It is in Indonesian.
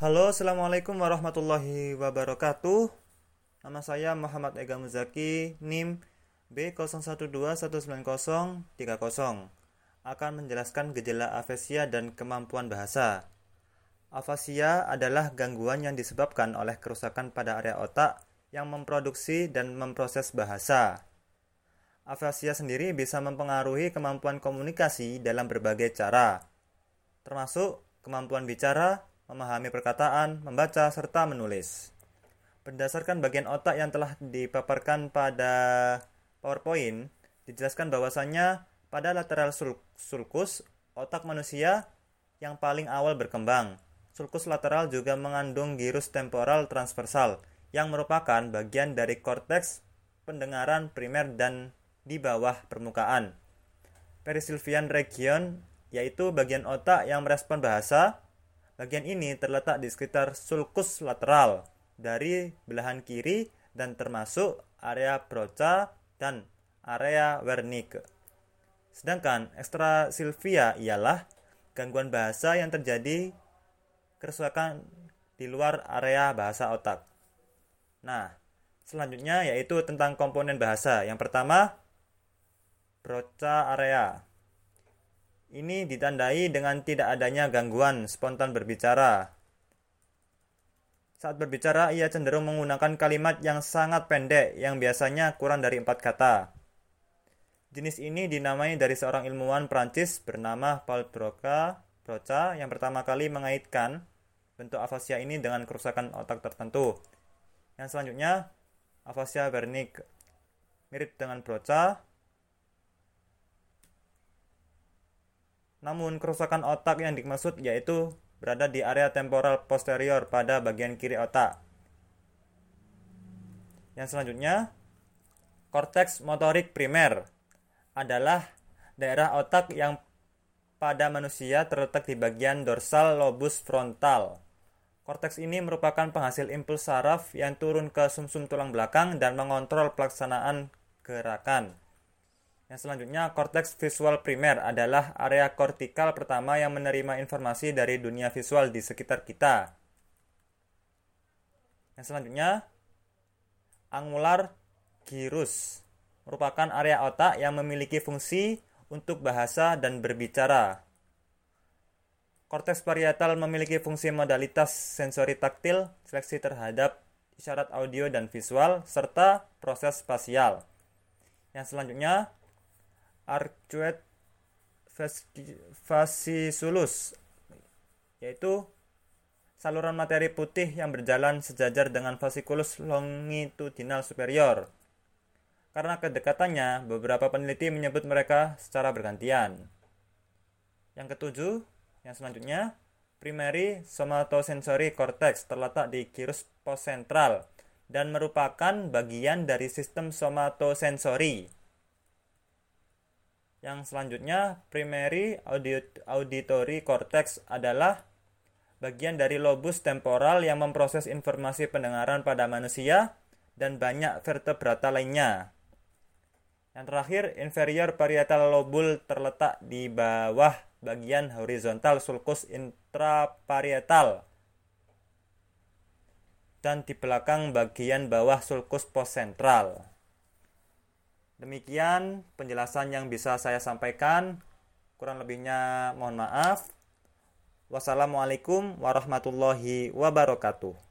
Halo, Assalamualaikum warahmatullahi wabarakatuh. Nama saya Muhammad Ega Muzaki, NIM B01219030 akan menjelaskan gejala afasia dan kemampuan bahasa. Afasia adalah gangguan yang disebabkan oleh kerusakan pada area otak yang memproduksi dan memproses bahasa. Afasia sendiri bisa mempengaruhi kemampuan komunikasi dalam berbagai cara, termasuk kemampuan bicara, memahami perkataan, membaca, serta menulis. Berdasarkan bagian otak yang telah dipaparkan pada PowerPoint, dijelaskan bahwasannya pada lateral sulcus, otak manusia yang paling awal berkembang. Sulcus lateral juga mengandung gyrus temporal transversal, yang merupakan bagian dari korteks pendengaran primer dan di bawah permukaan. Perisylvian region yaitu bagian otak yang merespon bahasa, Bagian ini terletak di sekitar sulcus lateral dari belahan kiri dan termasuk area broca dan area Wernicke. Sedangkan ekstrasilvia ialah gangguan bahasa yang terjadi kerusakan di luar area bahasa otak. Nah, selanjutnya yaitu tentang komponen bahasa. Yang pertama, broca area. Ini ditandai dengan tidak adanya gangguan spontan berbicara. Saat berbicara, ia cenderung menggunakan kalimat yang sangat pendek yang biasanya kurang dari empat kata. Jenis ini dinamai dari seorang ilmuwan Prancis bernama Paul Broca, Broca yang pertama kali mengaitkan bentuk afasia ini dengan kerusakan otak tertentu. Yang selanjutnya, afasia Wernicke. Mirip dengan Broca, Namun kerusakan otak yang dimaksud yaitu berada di area temporal posterior pada bagian kiri otak. Yang selanjutnya, korteks motorik primer adalah daerah otak yang pada manusia terletak di bagian dorsal lobus frontal. Korteks ini merupakan penghasil impuls saraf yang turun ke sumsum -sum tulang belakang dan mengontrol pelaksanaan gerakan. Yang selanjutnya, korteks visual primer adalah area kortikal pertama yang menerima informasi dari dunia visual di sekitar kita. Yang selanjutnya, angular gyrus merupakan area otak yang memiliki fungsi untuk bahasa dan berbicara. Korteks parietal memiliki fungsi modalitas sensori taktil, seleksi terhadap isyarat audio dan visual, serta proses spasial. Yang selanjutnya, arcuate fasciculus yaitu saluran materi putih yang berjalan sejajar dengan fasciculus longitudinal superior. Karena kedekatannya, beberapa peneliti menyebut mereka secara bergantian. Yang ketujuh, yang selanjutnya, primary somatosensory cortex terletak di gyrus posentral dan merupakan bagian dari sistem somatosensori yang selanjutnya, primary auditory cortex adalah bagian dari lobus temporal yang memproses informasi pendengaran pada manusia dan banyak vertebrata lainnya. Yang terakhir, inferior parietal lobule terletak di bawah bagian horizontal sulcus intraparietal dan di belakang bagian bawah sulcus posentral. Demikian penjelasan yang bisa saya sampaikan. Kurang lebihnya mohon maaf. Wassalamualaikum warahmatullahi wabarakatuh.